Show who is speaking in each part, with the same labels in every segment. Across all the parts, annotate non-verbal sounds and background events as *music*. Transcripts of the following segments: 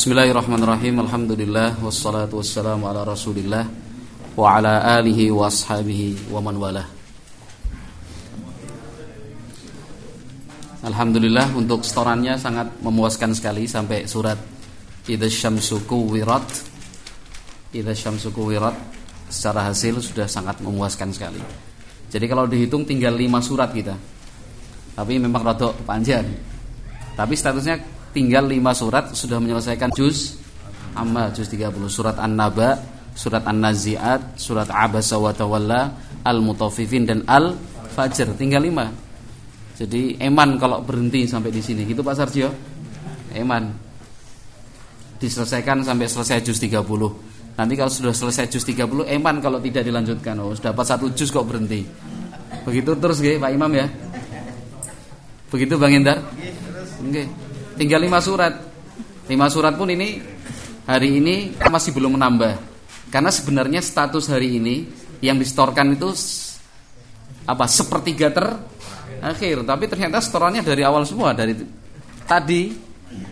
Speaker 1: Bismillahirrahmanirrahim. Alhamdulillah wassalatu wassalamu ala Rasulillah wa ala alihi wa ashabihi wa man walah. Alhamdulillah untuk setorannya sangat memuaskan sekali sampai surat Idza syamsu kuwirat. Idza syamsu kuwirat secara hasil sudah sangat memuaskan sekali. Jadi kalau dihitung tinggal 5 surat kita. Tapi memang rada panjang. Tapi statusnya tinggal 5 surat sudah menyelesaikan juz amma juz 30 surat An-Naba, surat An-Nazi'at, surat Abasa wa Tawalla, Al-Mutaffifin dan Al-Fajr. Tinggal 5. Jadi eman kalau berhenti sampai di sini. Gitu Pak Sarjo? Eman. Diselesaikan sampai selesai juz 30. Nanti kalau sudah selesai juz 30 eman kalau tidak dilanjutkan. Oh, sudah dapat satu juz kok berhenti. Begitu terus nggih Pak Imam ya? Begitu Bang Endar? Oke. Okay. Tinggal lima surat. Lima surat pun ini hari ini masih belum menambah. Karena sebenarnya status hari ini yang distorkan itu apa sepertiga terakhir, tapi ternyata setorannya dari awal semua dari tadi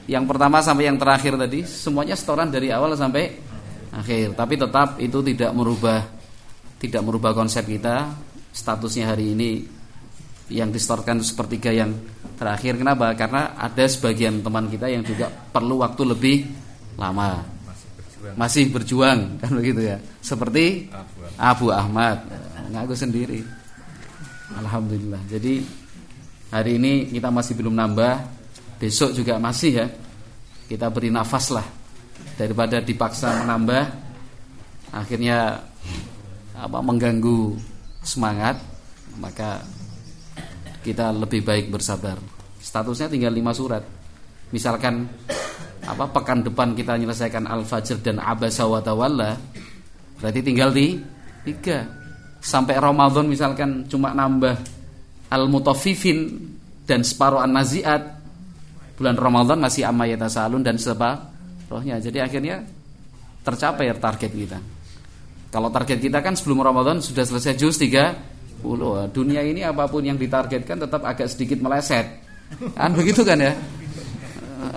Speaker 1: yang pertama sampai yang terakhir tadi semuanya setoran dari awal sampai akhir. Tapi tetap itu tidak merubah tidak merubah konsep kita statusnya hari ini yang distorkan sepertiga yang terakhir kenapa? Karena ada sebagian teman kita yang juga perlu waktu lebih lama. Masih berjuang kan begitu ya? Seperti Abu Ahmad. Ngaku sendiri. Alhamdulillah. Jadi hari ini kita masih belum nambah. Besok juga masih ya. Kita beri nafas lah. Daripada dipaksa menambah akhirnya apa mengganggu semangat maka kita lebih baik bersabar. Statusnya tinggal lima surat. Misalkan apa pekan depan kita menyelesaikan Al-Fajr dan Abasa wa Tawalla, berarti tinggal di tiga. Sampai Ramadan misalkan cuma nambah Al-Mutaffifin dan separuh An-Nazi'at. Bulan Ramadan masih amma yatasalun dan rohnya. Jadi akhirnya tercapai target kita. Kalau target kita kan sebelum Ramadan sudah selesai juz 3 Puluh. Dunia ini apa pun yang ditargetkan tetap agak sedikit meleset. Kan begitu kan ya?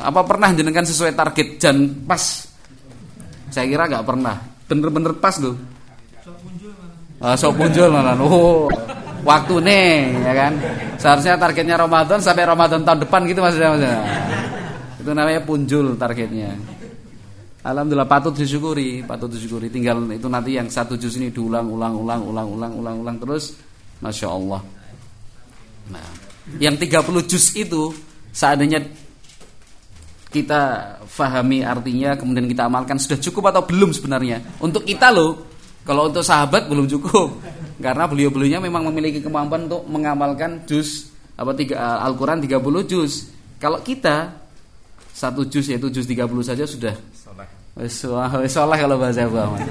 Speaker 1: Apa pernah jenengan sesuai target dan pas? Saya kira nggak pernah. Bener-bener pas loh. Ah, sok muncul malah. Oh, waktu nih ya kan. Seharusnya targetnya Ramadan sampai Ramadan tahun depan gitu maksudnya. maksudnya. Itu namanya punjul targetnya. Alhamdulillah patut disyukuri, patut disyukuri. Tinggal itu nanti yang satu juz ini diulang, ulang, ulang, ulang, ulang, ulang, ulang terus Masya Allah Nah yang 30 juz itu Seandainya kita fahami artinya Kemudian kita amalkan Sudah cukup atau belum sebenarnya? Untuk kita loh Kalau untuk sahabat belum cukup. Karena beliau-beliaunya memang memiliki kemampuan Untuk mengamalkan juz apa tiga Al-Quran 30 juz. Kalau kita Satu juz yaitu juz 30 saja sudah. Soleh. Kalau bahasa Muhammad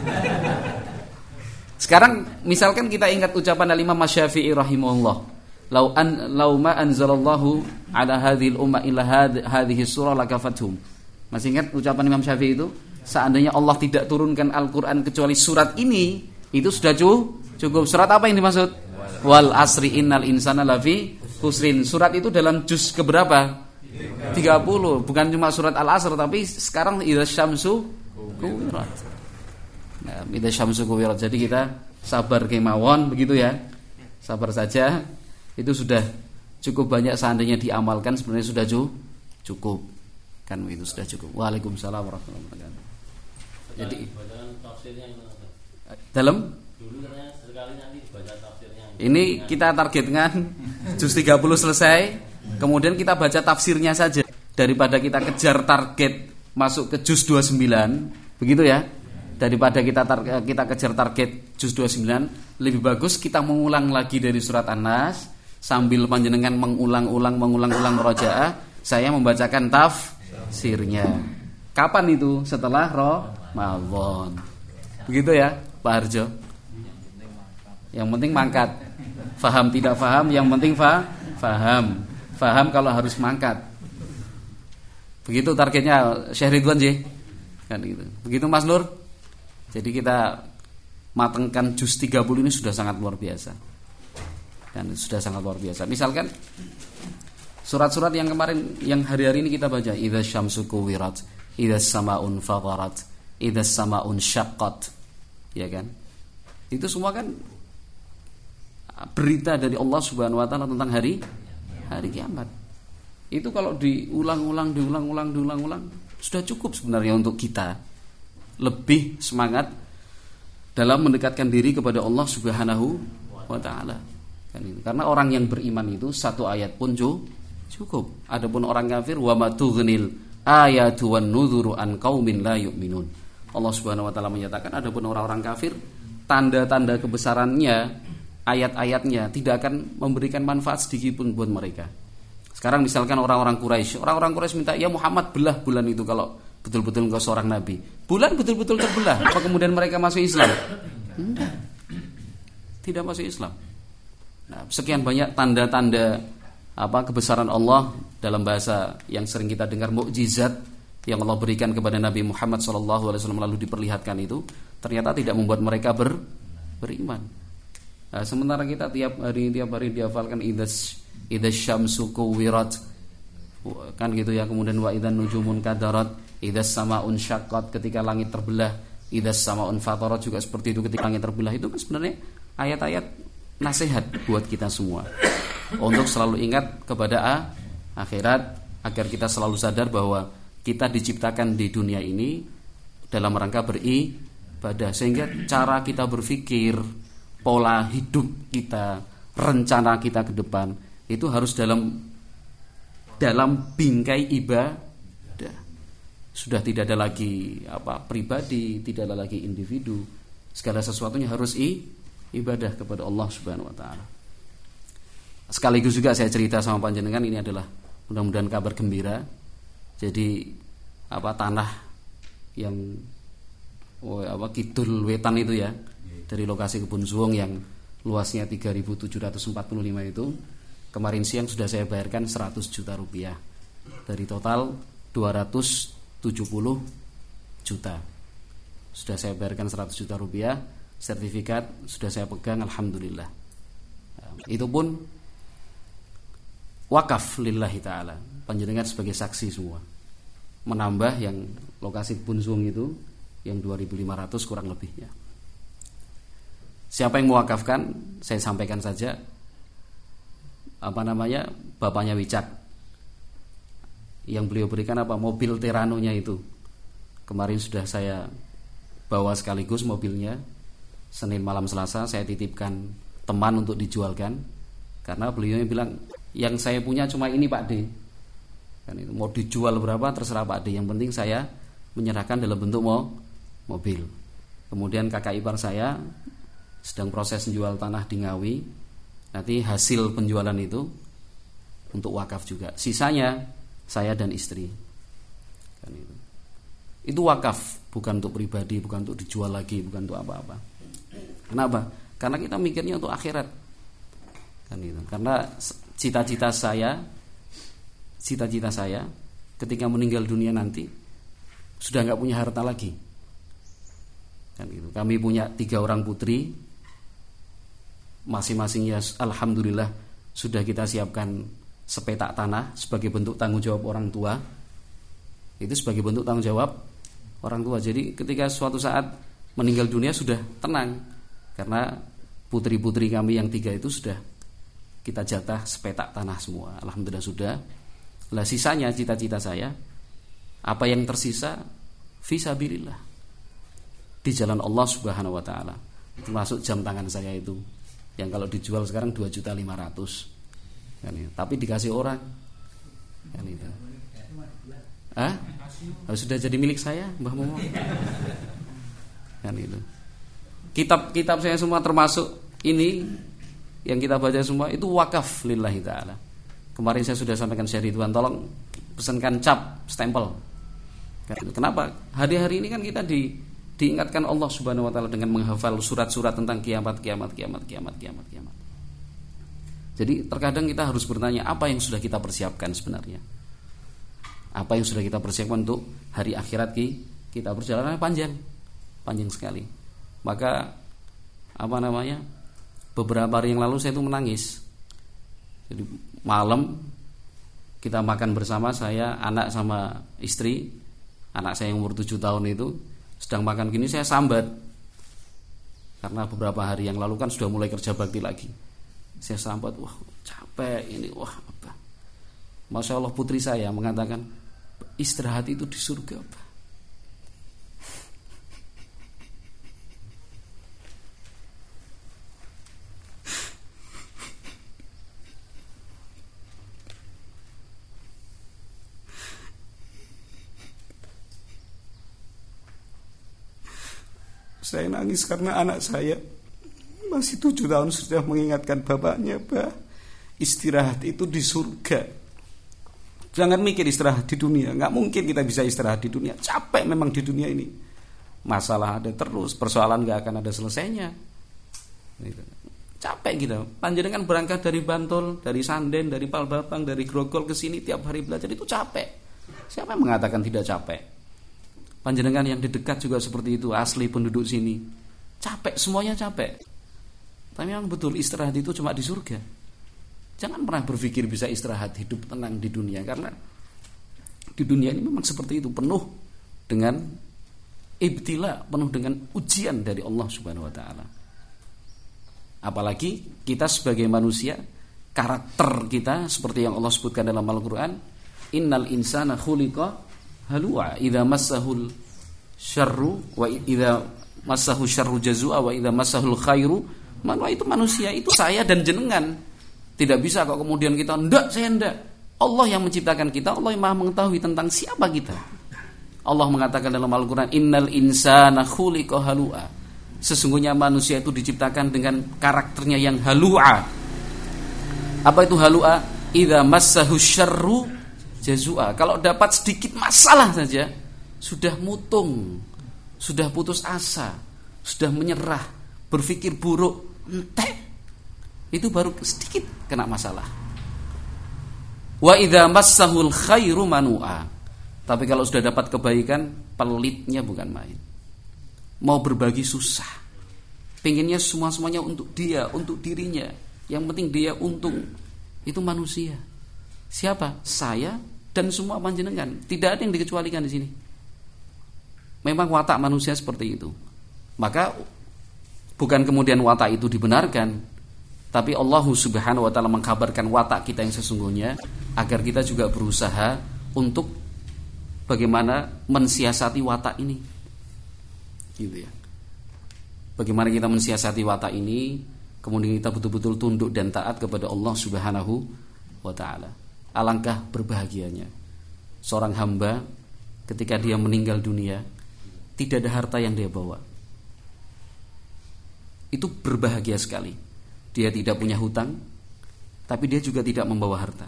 Speaker 1: sekarang misalkan kita ingat ucapan Imam Syafi'i rahimahullah. Lau an lau ma anzalallahu ala hadhil umma illa hadhihi surah lakafathum. Masih ingat ucapan Imam Syafi'i itu? Seandainya Allah tidak turunkan Al-Qur'an kecuali surat ini, itu sudah cukup. Surat apa yang dimaksud? Wal asri innal insana lafi khusrin. Surat itu dalam juz keberapa? 30. Bukan cuma surat Al-Asr tapi sekarang idza syamsu kuwirat. Nah, Ida syamsu kuwirat. Jadi kita sabar kemawon begitu ya. Sabar saja. Itu sudah cukup banyak seandainya diamalkan sebenarnya sudah cukup. Kan itu sudah cukup. Waalaikumsalam warahmatullahi wabarakatuh. Jadi dalam ini kita targetkan juz 30 selesai, kemudian kita baca tafsirnya saja daripada kita kejar target masuk ke juz 29, begitu ya daripada kita tar kita kejar target juz 29 lebih bagus kita mengulang lagi dari surat An-Nas sambil panjenengan mengulang-ulang mengulang-ulang rojaah saya membacakan tafsirnya. Kapan itu? Setelah Ramadan. Begitu ya Pak Harjo? Yang penting mangkat. Faham tidak faham? Yang penting fa faham. Faham kalau harus mangkat. Begitu targetnya Syekh Ridwan kan gitu. Begitu Mas Nur jadi kita matangkan jus 30 ini sudah sangat luar biasa. Dan sudah sangat luar biasa. Misalkan surat-surat yang kemarin yang hari-hari ini kita baca. Idza syamsu kuwirat idza samaun fadarat idza samaun syaqqat. Ya kan? Itu semua kan berita dari Allah Subhanahu wa taala tentang hari hari kiamat. Itu kalau diulang-ulang diulang-ulang diulang-ulang sudah cukup sebenarnya untuk kita lebih semangat dalam mendekatkan diri kepada Allah Subhanahu wa taala kan karena orang yang beriman itu satu ayat pun cukup adapun orang kafir wa matughnil ayatu wan nudhuru an qaumin la yu'minun. Allah Subhanahu wa taala menyatakan adapun orang-orang kafir tanda-tanda kebesarannya ayat-ayatnya tidak akan memberikan manfaat sedikit pun buat mereka. Sekarang misalkan orang-orang Quraisy, orang-orang Quraisy minta ya Muhammad belah bulan itu kalau betul-betul engkau seorang nabi. Bulan betul-betul terbelah. Apa kemudian mereka masuk Islam? Enggak. Tidak masuk Islam. Nah, sekian banyak tanda-tanda apa kebesaran Allah dalam bahasa yang sering kita dengar mukjizat yang Allah berikan kepada Nabi Muhammad SAW lalu diperlihatkan itu ternyata tidak membuat mereka ber, beriman. Nah, sementara kita tiap hari tiap hari dihafalkan idas idas syamsu kuwirat kan gitu ya kemudian wa idan nujumun kadarat idas samaun syaqqat ketika langit terbelah. Idas samaun fatarat juga seperti itu ketika langit terbelah. Itu kan sebenarnya ayat-ayat nasihat buat kita semua. Untuk selalu ingat kepada akhirat agar kita selalu sadar bahwa kita diciptakan di dunia ini dalam rangka beribadah. Sehingga cara kita berpikir, pola hidup kita, rencana kita ke depan itu harus dalam dalam bingkai ibadah. Sudah tidak ada lagi apa pribadi, tidak ada lagi individu. Segala sesuatunya harus i, ibadah kepada Allah Subhanahu wa taala. Sekaligus juga saya cerita sama panjenengan ini adalah mudah-mudahan kabar gembira. Jadi apa tanah yang oh, apa kidul wetan itu ya dari lokasi kebun suwung yang luasnya 3745 itu kemarin siang sudah saya bayarkan 100 juta rupiah dari total 270 juta. Sudah saya bayarkan 100 juta rupiah sertifikat sudah saya pegang alhamdulillah. Itu pun wakaf lillahi taala. Panjenengan sebagai saksi semua. Menambah yang lokasi Bunzung itu yang 2500 kurang lebihnya siapa yang mewakafkan saya sampaikan saja. Apa namanya? Bapaknya Wicak yang beliau berikan apa? Mobil Teranonya itu. Kemarin sudah saya bawa sekaligus mobilnya. Senin malam Selasa saya titipkan teman untuk dijualkan. Karena beliau bilang yang saya punya cuma ini Pak D. Kan itu mau dijual berapa terserah Pak D. Yang penting saya menyerahkan dalam bentuk mau mobil. Kemudian kakak ipar saya sedang proses menjual tanah di Ngawi. Nanti hasil penjualan itu untuk wakaf juga. Sisanya saya dan istri. Kan itu. Itu wakaf bukan untuk pribadi bukan untuk dijual lagi bukan untuk apa-apa. Kenapa? Karena kita mikirnya untuk akhirat. Kan itu. Karena cita-cita saya cita-cita saya ketika meninggal dunia nanti sudah nggak punya harta lagi. Kan gitu kami punya tiga orang putri. Masing-masingnya alhamdulillah sudah kita siapkan sepetak tanah sebagai bentuk tanggung jawab orang tua itu sebagai bentuk tanggung jawab orang tua jadi ketika suatu saat meninggal dunia sudah tenang karena putri-putri kami yang tiga itu sudah kita jatah sepetak tanah semua. Alhamdulillah sudah. Lah sisanya cita-cita saya apa yang tersisa visabilillah di jalan Allah Subhanahu wa taala. Termasuk jam tangan saya itu yang kalau dijual sekarang 2 juta 500 kan ya. tapi dikasih orang kan itu ah sudah jadi milik saya Mbah Momo kan itu kitab-kitab saya semua termasuk ini yang kita baca semua itu wakaf lillahi taala. Kemarin saya sudah sampaikan Syekh Ridwan, tolong pesankan cap, stempel. Kenapa? Hari-hari ini kan kita di diingatkan Allah Subhanahu wa taala dengan menghafal surat-surat tentang kiamat, kiamat, kiamat, kiamat, kiamat, kiamat. Jadi terkadang kita harus bertanya apa yang sudah kita persiapkan sebenarnya. Apa yang sudah kita persiapkan untuk hari akhirat kita perjalanan panjang. Panjang sekali. Maka apa namanya? beberapa hari yang lalu saya itu menangis. Jadi malam kita makan bersama saya, anak sama istri. Anak saya yang umur 7 tahun itu sedang makan gini saya sambat. Karena beberapa hari yang lalu kan sudah mulai kerja bakti lagi. Saya sambat, wah capek ini, wah apa. Masya Allah putri saya mengatakan istirahat itu di surga. Apa? Saya nangis karena anak saya masih tujuh tahun sudah mengingatkan bapaknya, bah istirahat itu di surga. Jangan mikir istirahat di dunia, nggak mungkin kita bisa istirahat di dunia. Capek memang di dunia ini. Masalah ada terus, persoalan nggak akan ada selesainya. Gitu. Capek gitu. Panjenengan berangkat dari Bantul, dari Sanden, dari Palbapang, dari Grogol ke sini tiap hari belajar itu capek. Siapa yang mengatakan tidak capek? Panjenengan yang di dekat juga seperti itu, asli penduduk sini. Capek, semuanya capek. Tapi memang betul istirahat itu cuma di surga. Jangan pernah berpikir bisa istirahat hidup tenang di dunia karena di dunia ini memang seperti itu penuh dengan ibtila, penuh dengan ujian dari Allah Subhanahu wa taala. Apalagi kita sebagai manusia, karakter kita seperti yang Allah sebutkan dalam Al-Qur'an, innal insana khuliqa halua idza massahul syarru wa idza massahu syarru jazua wa idza massahul khairu manwa itu manusia itu saya dan jenengan. Tidak bisa kok kemudian kita ndak saya ndak. Allah yang menciptakan kita Allah yang maha mengetahui tentang siapa kita. Allah mengatakan dalam Al-Quran Innal insana khuliqa halua. Sesungguhnya manusia itu diciptakan dengan karakternya yang halua. Apa itu halua? Idza massahu syarru jazua. Kalau dapat sedikit masalah saja sudah mutung, sudah putus asa, sudah menyerah, berpikir buruk, entek. Itu baru sedikit kena masalah. Wa idza massahul khairu manua. Tapi kalau sudah dapat kebaikan, pelitnya bukan main. Mau berbagi susah. Pengennya semua-semuanya untuk dia, untuk dirinya. Yang penting dia untung. Itu manusia. Siapa? Saya dan semua panjenengan. Tidak ada yang dikecualikan di sini. Memang watak manusia seperti itu. Maka bukan kemudian watak itu dibenarkan, tapi Allah Subhanahu wa taala mengkabarkan watak kita yang sesungguhnya agar kita juga berusaha untuk bagaimana mensiasati watak ini. Gitu ya. Bagaimana kita mensiasati watak ini, kemudian kita betul-betul tunduk dan taat kepada Allah Subhanahu wa taala. Alangkah berbahagianya seorang hamba ketika dia meninggal dunia tidak ada harta yang dia bawa. Itu berbahagia sekali. Dia tidak punya hutang, tapi dia juga tidak membawa harta.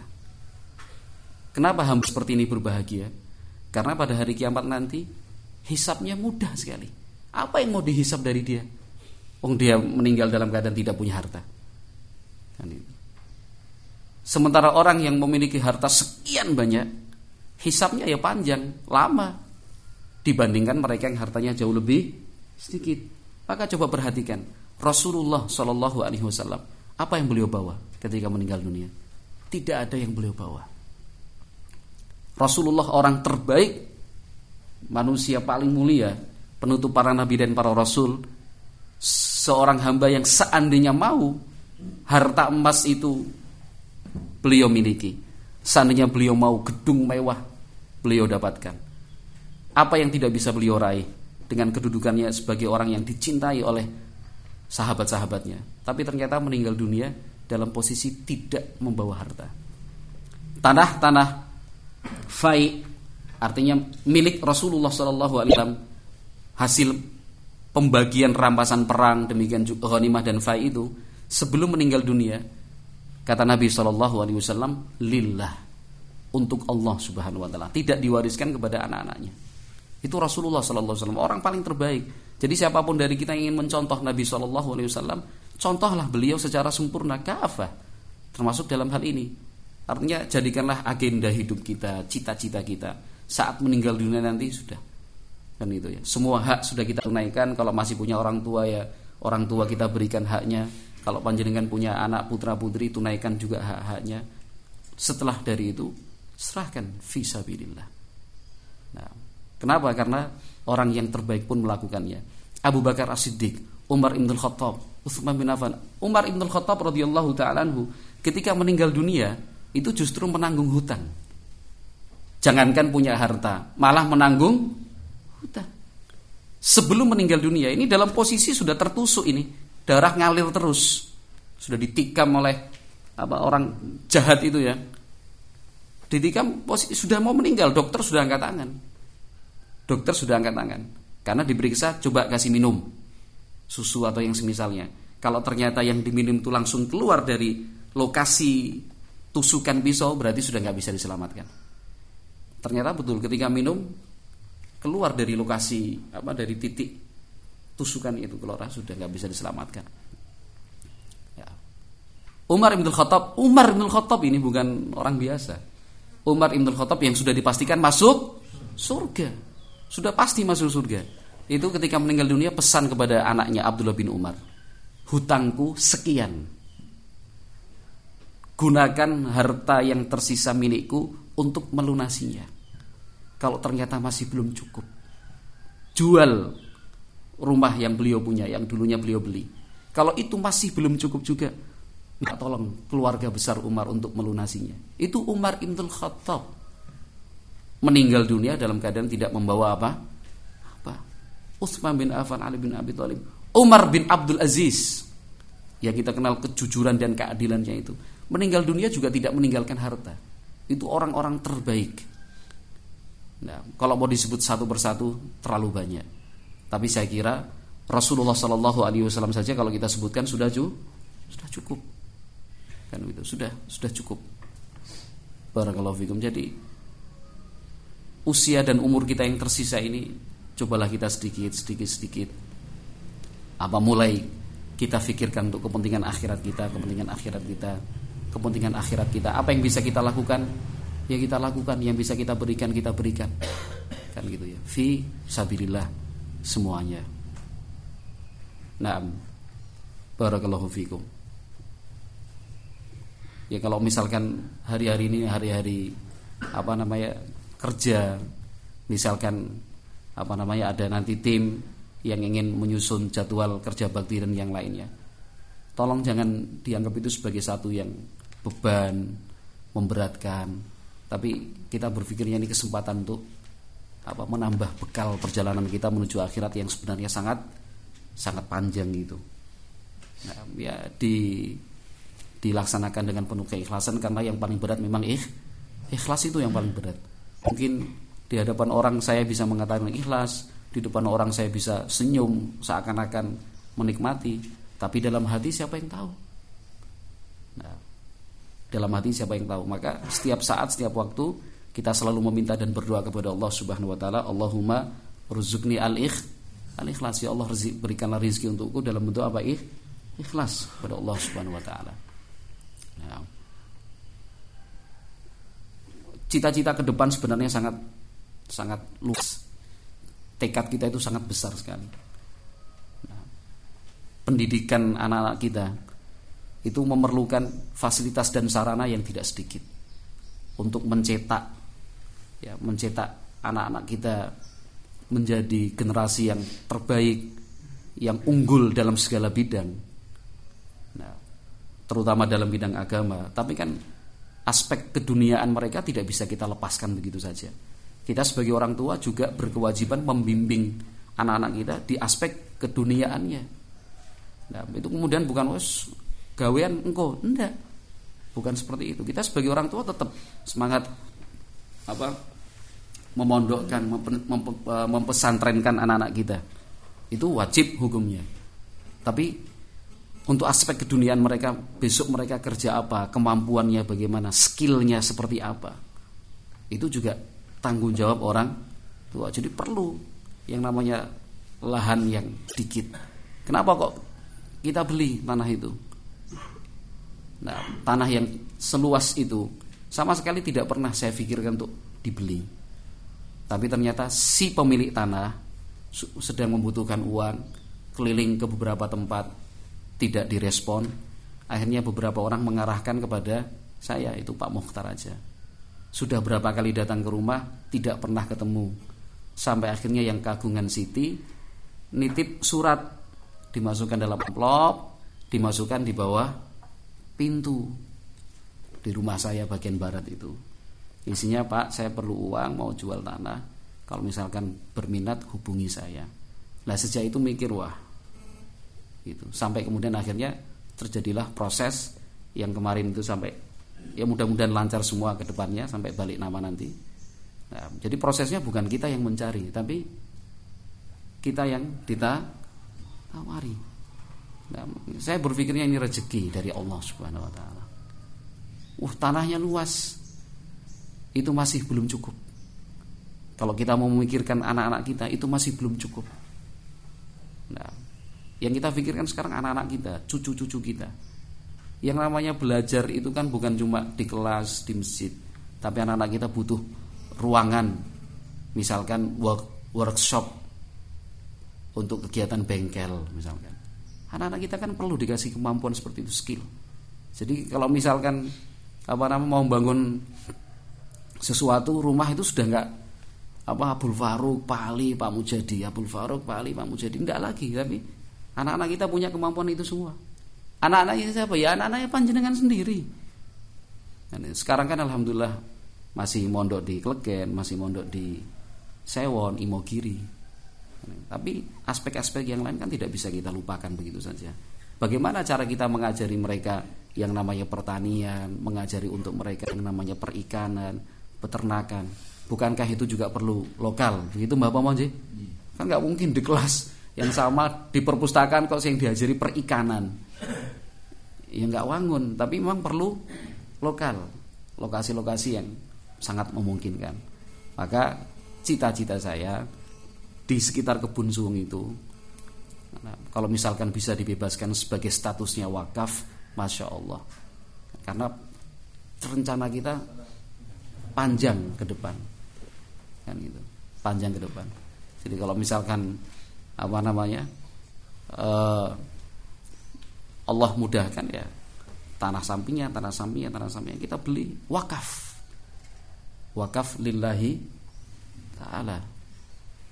Speaker 1: Kenapa hamba seperti ini berbahagia? Karena pada hari kiamat nanti hisapnya mudah sekali. Apa yang mau dihisap dari dia? Oh dia meninggal dalam keadaan tidak punya harta. Kan. Sementara orang yang memiliki harta sekian banyak, hisapnya ya panjang, lama dibandingkan mereka yang hartanya jauh lebih sedikit. Maka coba perhatikan Rasulullah Shallallahu Alaihi Wasallam apa yang beliau bawa ketika meninggal dunia? Tidak ada yang beliau bawa. Rasulullah orang terbaik, manusia paling mulia, penutup para nabi dan para rasul, seorang hamba yang seandainya mau harta emas itu beliau miliki. Seandainya beliau mau gedung mewah, beliau dapatkan. Apa yang tidak bisa beliau raih dengan kedudukannya sebagai orang yang dicintai oleh sahabat-sahabatnya. Tapi ternyata meninggal dunia dalam posisi tidak membawa harta. Tanah-tanah fai artinya milik Rasulullah Wasallam hasil pembagian rampasan perang demikian juga ghanimah dan fai itu sebelum meninggal dunia Kata Nabi Wasallam, lillah untuk Allah Subhanahu Wa Taala, tidak diwariskan kepada anak-anaknya. Itu Rasulullah Shallallahu Alaihi Wasallam orang paling terbaik. Jadi siapa pun dari kita yang ingin mencontoh Nabi Shallallahu Alaihi Wasallam, contohlah beliau secara sempurna kafah, termasuk dalam hal ini. Artinya jadikanlah agenda hidup kita, cita-cita kita saat meninggal dunia nanti sudah kan itu ya. Semua hak sudah kita tunaikan. Kalau masih punya orang tua ya orang tua kita berikan haknya kalau panjenengan punya anak putra putri tunaikan juga hak-haknya. Setelah dari itu serahkan visabilillah. Nah, Kenapa? Karena orang yang terbaik pun melakukannya. Abu Bakar As-Siddiq, Umar Ibn Khattab, Utsman bin Affan. Umar Ibn Khattab radhiyallahu taala ketika meninggal dunia itu justru menanggung hutang. Jangankan punya harta, malah menanggung hutang. Sebelum meninggal dunia ini dalam posisi sudah tertusuk ini, darah ngalir terus. Sudah ditikam oleh apa orang jahat itu ya. Ditikam posisi sudah mau meninggal, dokter sudah angkat tangan. Dokter sudah angkat tangan karena diperiksa coba kasih minum susu atau yang semisalnya. Kalau ternyata yang diminum itu langsung keluar dari lokasi tusukan pisau berarti sudah nggak bisa diselamatkan. Ternyata betul ketika minum keluar dari lokasi apa dari titik tusukan itu keluar sudah nggak bisa diselamatkan. Ya. Umar bin Khattab, Umar bin Khattab ini bukan orang biasa. Umar bin Khattab yang sudah dipastikan masuk surga. Sudah pasti masuk surga. Itu ketika meninggal dunia pesan kepada anaknya Abdullah bin Umar. Hutangku sekian. Gunakan harta yang tersisa milikku untuk melunasinya. Kalau ternyata masih belum cukup. Jual rumah yang beliau punya, yang dulunya beliau beli. Kalau itu masih belum cukup juga, minta tolong keluarga besar Umar untuk melunasinya. Itu Umar Ibn Khattab meninggal dunia dalam keadaan tidak membawa apa? Utsman bin Affan, Ali bin Abi Thalib, Umar bin Abdul Aziz yang kita kenal kejujuran dan keadilannya itu meninggal dunia juga tidak meninggalkan harta. Itu orang-orang terbaik. Nah, kalau mau disebut satu persatu terlalu banyak. Tapi saya kira Rasulullah Shallallahu Alaihi Wasallam saja kalau kita sebutkan sudah ju, sudah cukup. Kan itu sudah sudah cukup. Barakallahu fikum. Jadi usia dan umur kita yang tersisa ini cobalah kita sedikit sedikit sedikit. Apa mulai kita pikirkan untuk kepentingan akhirat kita kepentingan akhirat kita kepentingan akhirat kita. Apa yang bisa kita lakukan? Ya kita lakukan. Yang bisa kita berikan kita berikan. Kan gitu ya. Fi sabilillah semuanya. Nah barakallahu fikum. Ya kalau misalkan hari-hari ini hari-hari apa namanya kerja misalkan apa namanya ada nanti tim yang ingin menyusun jadwal kerja bakti dan yang lainnya. Tolong jangan dianggap itu sebagai satu yang beban, memberatkan, tapi kita berpikirnya ini kesempatan untuk apa menambah bekal perjalanan kita menuju akhirat yang sebenarnya sangat sangat panjang itu. Nah, ya di dilaksanakan dengan penuh keikhlasan karena yang paling berat memang ikh, ikhlas itu yang paling berat. Mungkin di hadapan orang saya bisa mengatakan ikhlas, di depan orang saya bisa senyum seakan-akan menikmati, tapi dalam hati siapa yang tahu? Nah, dalam hati siapa yang tahu? Maka setiap saat, setiap waktu kita selalu meminta dan berdoa kepada Allah Subhanahu wa taala, Allahumma ruzukni al-ikh al-ikhlas ya Allah berikanlah rezeki untukku dalam bentuk apa? Ikh, ikhlas kepada Allah Subhanahu wa taala. Nah, cita-cita ke depan sebenarnya sangat sangat luas. Tekad kita itu sangat besar sekali. Nah, pendidikan anak-anak kita itu memerlukan fasilitas dan sarana yang tidak sedikit untuk mencetak ya mencetak anak-anak kita menjadi generasi yang terbaik yang unggul dalam segala bidang nah, terutama dalam bidang agama tapi kan aspek keduniaan mereka tidak bisa kita lepaskan begitu saja kita sebagai orang tua juga berkewajiban membimbing anak-anak kita di aspek keduniaannya. Nah, itu kemudian bukan wes gawean engkau, enggak. Bukan seperti itu. Kita sebagai orang tua tetap semangat apa memondokkan, mempesantrenkan anak-anak kita. Itu wajib hukumnya. Tapi untuk aspek keduniaan mereka besok mereka kerja apa, kemampuannya bagaimana, skillnya seperti apa, itu juga tanggung jawab orang tua. Jadi perlu yang namanya lahan yang dikit. Kenapa kok kita beli tanah itu? Nah, tanah yang seluas itu sama sekali tidak pernah saya pikirkan untuk dibeli. Tapi ternyata si pemilik tanah sedang membutuhkan uang, keliling ke beberapa tempat, tidak direspon. Akhirnya beberapa orang mengarahkan kepada saya itu Pak Mukhtar aja. Sudah berapa kali datang ke rumah tidak pernah ketemu. sampai akhirnya yang kagungan Siti nitip surat dimasukkan dalam amplop dimasukkan di bawah pintu di rumah saya bagian barat itu isinya Pak saya perlu uang mau jual tanah kalau misalkan berminat hubungi saya nah sejak itu mikir wah gitu sampai kemudian akhirnya terjadilah proses yang kemarin itu sampai ya mudah-mudahan lancar semua ke depannya sampai balik nama nanti. Nah, jadi prosesnya bukan kita yang mencari, tapi kita yang kita tawari. Nah, saya berpikirnya ini rezeki dari Allah Subhanahu wa taala. Uh, tanahnya luas. Itu masih belum cukup. Kalau kita mau memikirkan anak-anak kita itu masih belum cukup. Nah, yang kita pikirkan sekarang anak-anak kita, cucu-cucu kita. Yang namanya belajar itu kan bukan cuma di kelas, di masjid, tapi anak-anak kita butuh ruangan, misalkan work, workshop untuk kegiatan bengkel, misalkan. Anak-anak kita kan perlu dikasih kemampuan seperti itu skill. Jadi kalau misalkan apa namanya mau bangun sesuatu rumah itu sudah enggak apa Abdul Faruk, Pak Ali, Pak Mujadi, Abdul Faruk, Pak Ali, Pak Mujadi enggak lagi, tapi anak-anak kita punya kemampuan itu semua. Anak-anaknya siapa? Ya anak-anaknya panjenengan sendiri. Sekarang kan alhamdulillah masih mondok di Klegen, masih mondok di Sewon, Imogiri. Tapi aspek-aspek yang lain kan tidak bisa kita lupakan begitu saja. Bagaimana cara kita mengajari mereka yang namanya pertanian, mengajari untuk mereka yang namanya perikanan, peternakan. Bukankah itu juga perlu lokal? Begitu Mbak Pamonji? Kan nggak mungkin di kelas yang sama di perpustakaan kok yang diajari perikanan. Ya nggak wangun tapi memang perlu lokal lokasi-lokasi yang sangat memungkinkan. Maka cita-cita saya di sekitar kebun suung itu kalau misalkan bisa dibebaskan sebagai statusnya wakaf masya Allah. Karena rencana kita panjang ke depan. Kan gitu panjang ke depan. Jadi kalau misalkan apa namanya? Uh, Allah mudahkan ya. Tanah sampingnya tanah sampingnya tanah sampingnya. Kita beli wakaf. Wakaf lillahi taala.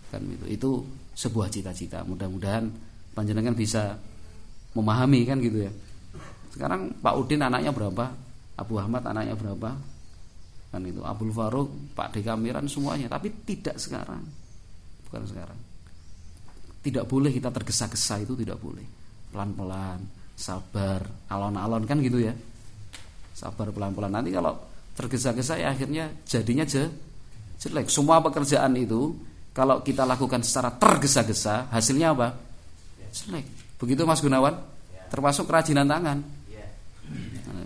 Speaker 1: Kan itu itu sebuah cita-cita. Mudah-mudahan panjenengan bisa memahami kan gitu ya. Sekarang Pak Udin anaknya berapa? Abu Ahmad anaknya berapa? Kan itu Abdul Faruk Pak Dekamiran semuanya. Tapi tidak sekarang. Bukan sekarang tidak boleh kita tergesa-gesa itu tidak boleh. Pelan-pelan, sabar, alon-alon kan gitu ya. Sabar pelan-pelan. Nanti kalau tergesa-gesa ya akhirnya jadinya je, jelek. Semua pekerjaan itu kalau kita lakukan secara tergesa-gesa, hasilnya apa? Jelek. Begitu Mas Gunawan? Termasuk kerajinan tangan.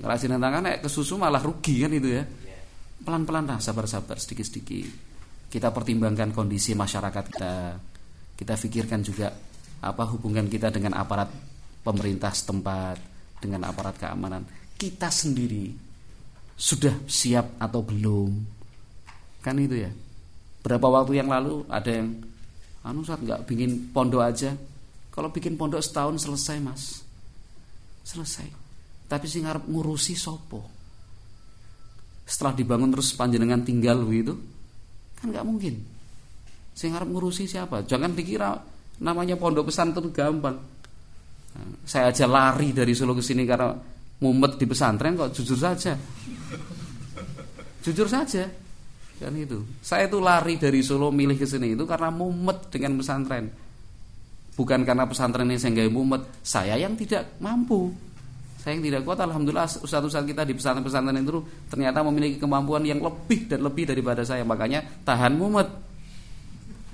Speaker 1: Kerajinan tangan kayak kesusu malah rugi kan itu ya. Pelan-pelan lah, sabar-sabar sedikit-sedikit. Kita pertimbangkan kondisi masyarakat kita kita pikirkan juga apa hubungan kita dengan aparat pemerintah setempat, dengan aparat keamanan. Kita sendiri sudah siap atau belum? Kan itu ya. Berapa waktu yang lalu ada yang anu saat nggak bikin pondok aja. Kalau bikin pondok setahun selesai, Mas. Selesai. Tapi sih ngarep ngurusi sopo. Setelah dibangun terus panjenengan tinggal begitu, kan nggak mungkin. Saya harap ngurusi siapa? Jangan dikira namanya pondok pesantren gampang. Saya aja lari dari Solo ke sini karena mumet di pesantren kok jujur saja. Jujur saja. Kan itu. Saya itu lari dari Solo milih ke sini itu karena mumet dengan pesantren. Bukan karena pesantren ini saya mumet, saya yang tidak mampu. Saya yang tidak kuat alhamdulillah ustaz-ustaz kita di pesantren-pesantren itu ternyata memiliki kemampuan yang lebih dan lebih daripada saya. Makanya tahan mumet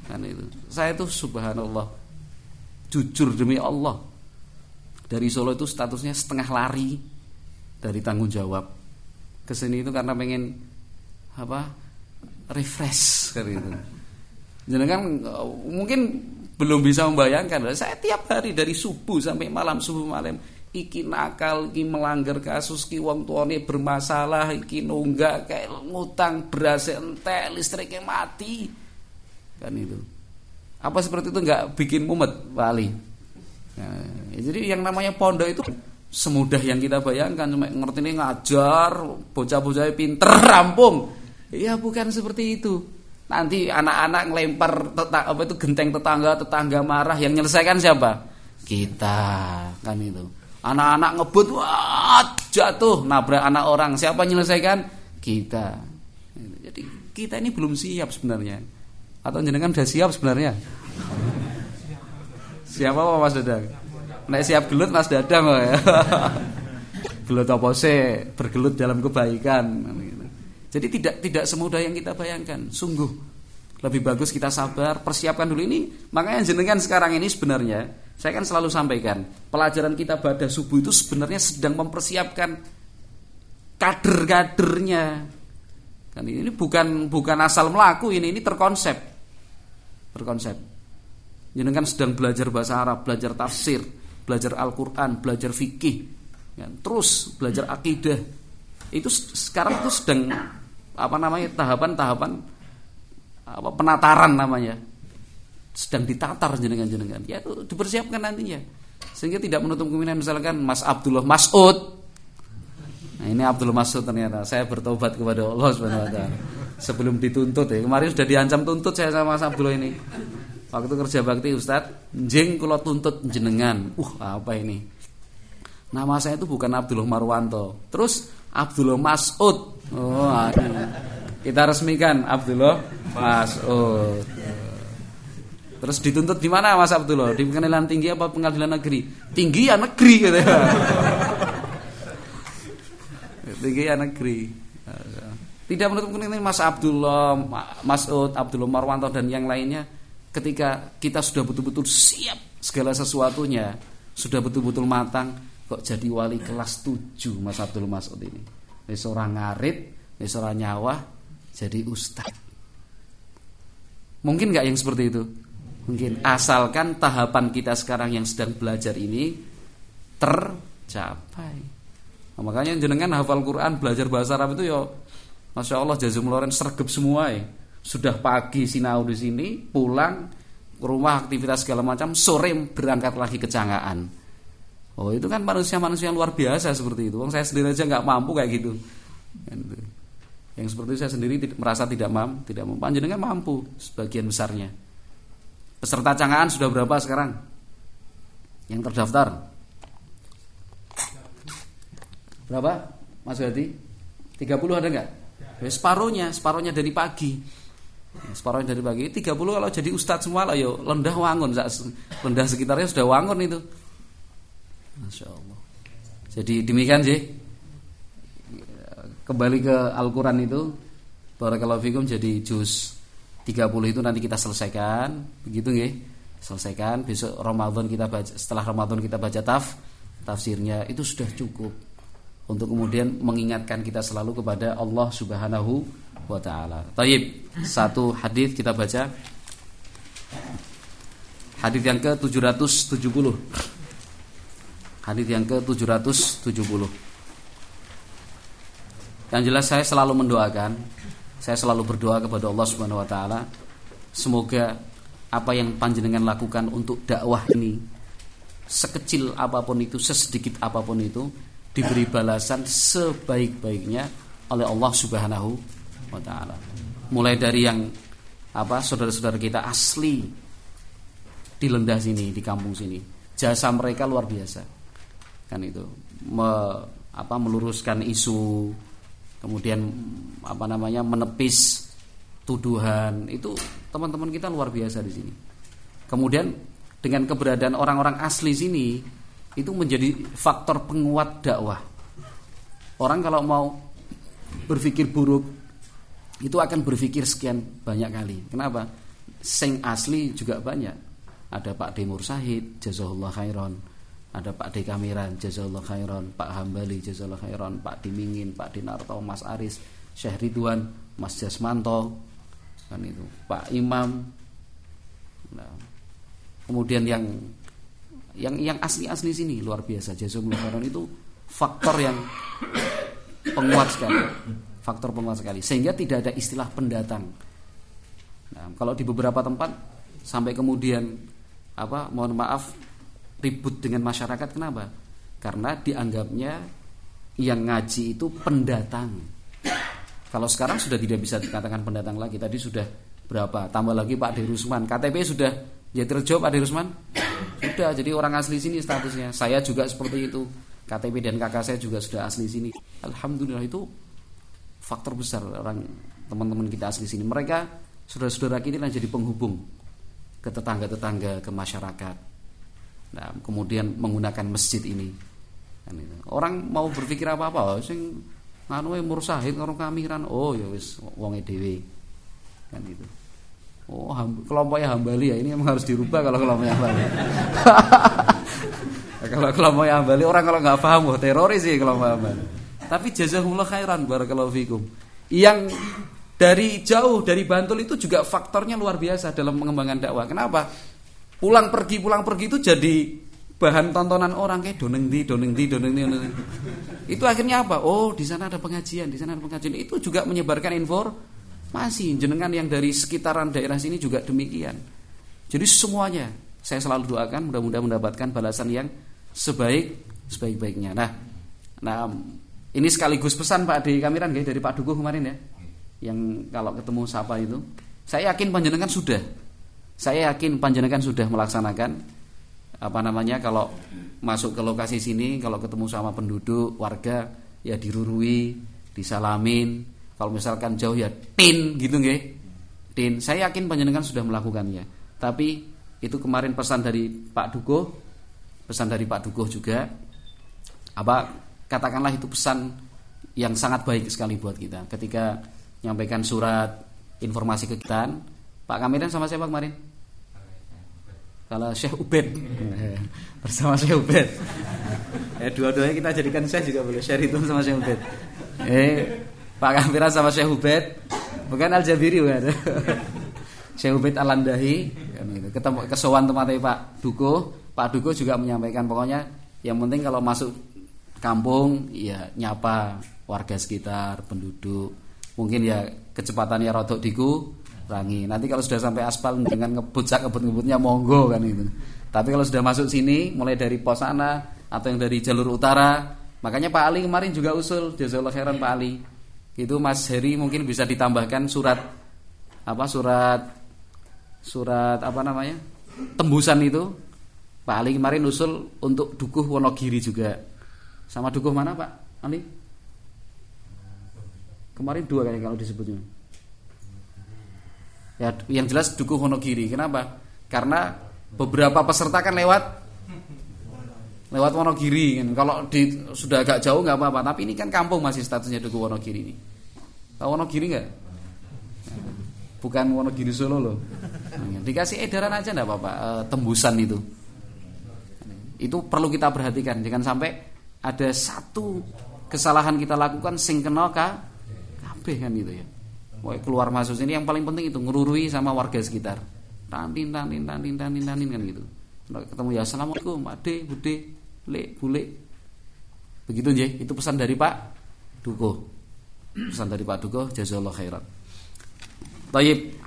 Speaker 1: kan itu. Saya itu subhanallah. Jujur demi Allah. Dari Solo itu statusnya setengah lari dari tanggung jawab. Ke sini itu karena pengen apa refresh kan itu. Jadi kan mungkin belum bisa membayangkan. Saya tiap hari dari subuh sampai malam subuh malam iki nakal iki melanggar kasus ki wong tuane bermasalah iki nunggak kayak ngutang beras entek listriknya mati kan itu apa seperti itu nggak bikin mumet Pak Ali nah, ya, jadi yang namanya pondok itu semudah yang kita bayangkan cuma ngerti ini ngajar bocah-bocah pinter *laughs* rampung ya bukan seperti itu Nanti anak-anak ngelempar tetang, apa itu genteng tetangga, tetangga marah yang nyelesaikan siapa? Kita kan itu. Anak-anak ngebut, wah jatuh nabrak anak orang. Siapa nyelesaikan? Kita. Jadi kita ini belum siap sebenarnya. Atau jenengan sudah siap sebenarnya? Siapa apa Mas Dadang? Nek siap gelut Mas Dadang ya. *laughs* gelut apa sih? Bergelut dalam kebaikan. Jadi tidak tidak semudah yang kita bayangkan. Sungguh lebih bagus kita sabar, persiapkan dulu ini. Makanya jenengan sekarang ini sebenarnya saya kan selalu sampaikan, pelajaran kita pada subuh itu sebenarnya sedang mempersiapkan kader-kadernya. Kan ini bukan bukan asal melaku ini, ini terkonsep. Terkonsep. Jenengan sedang belajar bahasa Arab, belajar tafsir, belajar Al-Qur'an, belajar fikih, ya, terus belajar akidah. Itu sekarang itu sedang apa namanya tahapan-tahapan apa penataran namanya. Sedang ditatar jenengan-jenengan. Ya itu dipersiapkan nantinya. Sehingga tidak menutup kemungkinan misalkan Mas Abdullah Mas'ud. Nah ini Abdullah Mas'ud ternyata. Saya bertobat kepada Allah Subhanahu wa taala sebelum dituntut ya kemarin sudah diancam tuntut saya sama Mas Abdullah ini waktu kerja bakti Ustadz jeng kalau tuntut jenengan uh apa ini nama saya itu bukan Abdullah Marwanto terus Abdullah Mas'ud Oh, kita resmikan Abdullah Mas'ud. Terus dituntut di mana Mas Abdullah? Di pengadilan tinggi apa pengadilan negeri? Tinggi ya negeri gitu ya. *laughs* tinggi ya negeri. Tidak menutup kemungkinan Mas Abdullah, Mas'ud, Abdullah Marwanto dan yang lainnya ketika kita sudah betul-betul siap segala sesuatunya, sudah betul-betul matang, kok jadi wali kelas 7 Mas Abdul Mas'ud ini wis ora ngarit, wis ora nyawah jadi ustad. Mungkin nggak yang seperti itu? Mungkin asalkan tahapan kita sekarang yang sedang belajar ini tercapai. Nah, makanya jenengan hafal Quran, belajar bahasa Arab itu ya Masya Allah loren sergep semua ya. Sudah pagi sinau di sini, pulang rumah aktivitas segala macam, sore berangkat lagi ke Canggaan Oh itu kan manusia-manusia yang luar biasa seperti itu. Wong saya sendiri aja nggak mampu kayak gitu. Yang seperti saya sendiri merasa tidak mampu, tidak mampu. Panjenengan mampu sebagian besarnya. Peserta cangaan sudah berapa sekarang? Yang terdaftar? Berapa? Mas Hadi? 30 ada nggak? Ya, separuhnya, separuhnya dari pagi. Separuhnya dari pagi. 30 kalau jadi ustadz semua lah yo lendah wangun, lendah sekitarnya sudah wangun itu. Masya Allah. Jadi demikian sih. Kembali ke Al-Quran itu. Barakallahu fikum jadi juz 30 itu nanti kita selesaikan. Begitu nggih? Selesaikan. Besok Ramadan kita baca setelah Ramadan kita baca taf tafsirnya itu sudah cukup untuk kemudian mengingatkan kita selalu kepada Allah Subhanahu wa taala. Taib, satu hadis kita baca. Hadis yang ke-770. Hadis yang ke-770. Yang jelas saya selalu mendoakan, saya selalu berdoa kepada Allah Subhanahu wa taala semoga apa yang panjenengan lakukan untuk dakwah ini sekecil apa pun itu, sesedikit apa pun itu diberi balasan sebaik-baiknya oleh Allah Subhanahu wa taala. Mulai dari yang apa saudara-saudara kita asli di lendah sini, di kampung sini. Jasa mereka luar biasa kan itu me, apa meluruskan isu kemudian apa namanya menepis tuduhan itu teman-teman kita luar biasa di sini kemudian dengan keberadaan orang-orang asli sini itu menjadi faktor penguat dakwah. Orang kalau mau berpikir buruk itu akan berpikir sekian banyak kali. Kenapa? Sing asli juga banyak. Ada Pak Demur Sahid jazahullah khairan. Ada Pak D Kamiran, Jazallah Khairon, Pak Hambali, Jazallah Khairon, Pak Dimingin, Pak Dinarto, Mas Aris, Syekh Ridwan, Mas Jasmanto, kan itu, Pak Imam. Nah, kemudian yang yang yang asli-asli sini luar biasa Jazallah Khairon itu faktor yang penguat sekali. Faktor penguat sekali sehingga tidak ada istilah pendatang. Nah, kalau di beberapa tempat sampai kemudian apa mohon maaf ribut dengan masyarakat kenapa? Karena dianggapnya yang ngaji itu pendatang. Kalau sekarang sudah tidak bisa dikatakan pendatang lagi. Tadi sudah berapa tambah lagi Pak Dirusman KTP sudah Jatirjo Pak Dirusman sudah jadi orang asli sini statusnya. Saya juga seperti itu. KTP dan kakak saya juga sudah asli sini. Alhamdulillah itu faktor besar orang teman-teman kita asli sini. Mereka saudara-saudara kita yang jadi penghubung ke tetangga-tetangga ke masyarakat. Nah, kemudian menggunakan masjid ini. Kan orang mau berpikir apa-apa sing nganu mursahid karo kamiran. Oh ya wis wong dhewe. Kan itu Oh, kelompoknya Hambali ya. Ini memang harus dirubah kalau kelompoknya Hambali. *laughs* kalau kelompoknya Hambali orang kalau nggak paham, wah teroris sih kelompok Hambali. Tapi jazakumullah khairan barakallahu fikum. Yang dari jauh dari Bantul itu juga faktornya luar biasa dalam mengembangkan dakwah. Kenapa? Pulang pergi pulang pergi itu jadi bahan tontonan orang kayak doneng di doneng di doneng di. Itu akhirnya apa? Oh, di sana ada pengajian, di sana ada pengajian. Itu juga menyebarkan info masih jenengan yang dari sekitaran daerah sini juga demikian. Jadi semuanya saya selalu doakan mudah-mudahan mendapatkan balasan yang sebaik sebaik-baiknya. Nah, nah ini sekaligus pesan Pak Adi Kamiran dari Pak Dukuh kemarin ya. Yang kalau ketemu siapa itu, saya yakin panjenengan sudah. Saya yakin panjenengan sudah melaksanakan apa namanya kalau masuk ke lokasi sini kalau ketemu sama penduduk warga ya dirurui, disalamin, kalau misalkan jauh ya tin gitu nggih. Tin. Saya yakin panjenengan sudah melakukannya. Tapi itu kemarin pesan dari Pak Dukuh, pesan dari Pak Dukuh juga. Apa katakanlah itu pesan yang sangat baik sekali buat kita. Ketika nyampaikan surat informasi ke kita Pak Kamiran sama siapa kemarin? Kalau Syekh Ubed. *laughs* Bersama Syekh Ubed. Eh dua-duanya kita jadikan Syekh juga boleh. Share itu sama Syekh Ubed. Eh Pak Kampiran sama Syekh Ubed bukan Al Jabiri bukan *laughs* Syekh Ubed Al Landahi gitu. ketemu kesowan tempatnya Pak Duko. Pak Duko juga menyampaikan pokoknya yang penting kalau masuk kampung ya nyapa warga sekitar penduduk. Mungkin ya kecepatannya rodok diku rangi. Nanti kalau sudah sampai aspal dengan ngebut sak ngebut ngebutnya monggo kan itu tapi kalau sudah masuk sini mulai dari pos sana atau yang dari jalur utara makanya Pak Ali kemarin juga usul jazakallahu khairan Pak Ali itu Mas Heri mungkin bisa ditambahkan surat apa surat surat apa namanya tembusan itu. Pak Ali kemarin usul untuk dukuh Wonogiri juga. Sama dukuh mana Pak Ali? Kemarin dua kali kalau disebutnya. Ya yang jelas dukuh Wonogiri. Kenapa? Karena beberapa peserta kan lewat lewat Wonogiri. Kalau di sudah agak jauh nggak apa-apa, tapi ini kan kampung masih statusnya Duku Wonogiri ini. Tahu Wonogiri nggak? Bukan Wonogiri Solo loh. Dikasih edaran aja nggak apa-apa, e, tembusan itu. Itu perlu kita perhatikan, jangan sampai ada satu kesalahan kita lakukan sing kena kabeh kan gitu ya. Wah, keluar masuk sini yang paling penting itu ngerurui sama warga sekitar. Tantin tantin tantin tantin tantin kan gitu. Ketemu ya assalamualaikum, ade, bude, lek bule begitu ya itu pesan dari Pak Duko pesan dari Pak Duko jazakallahu khairan. Taib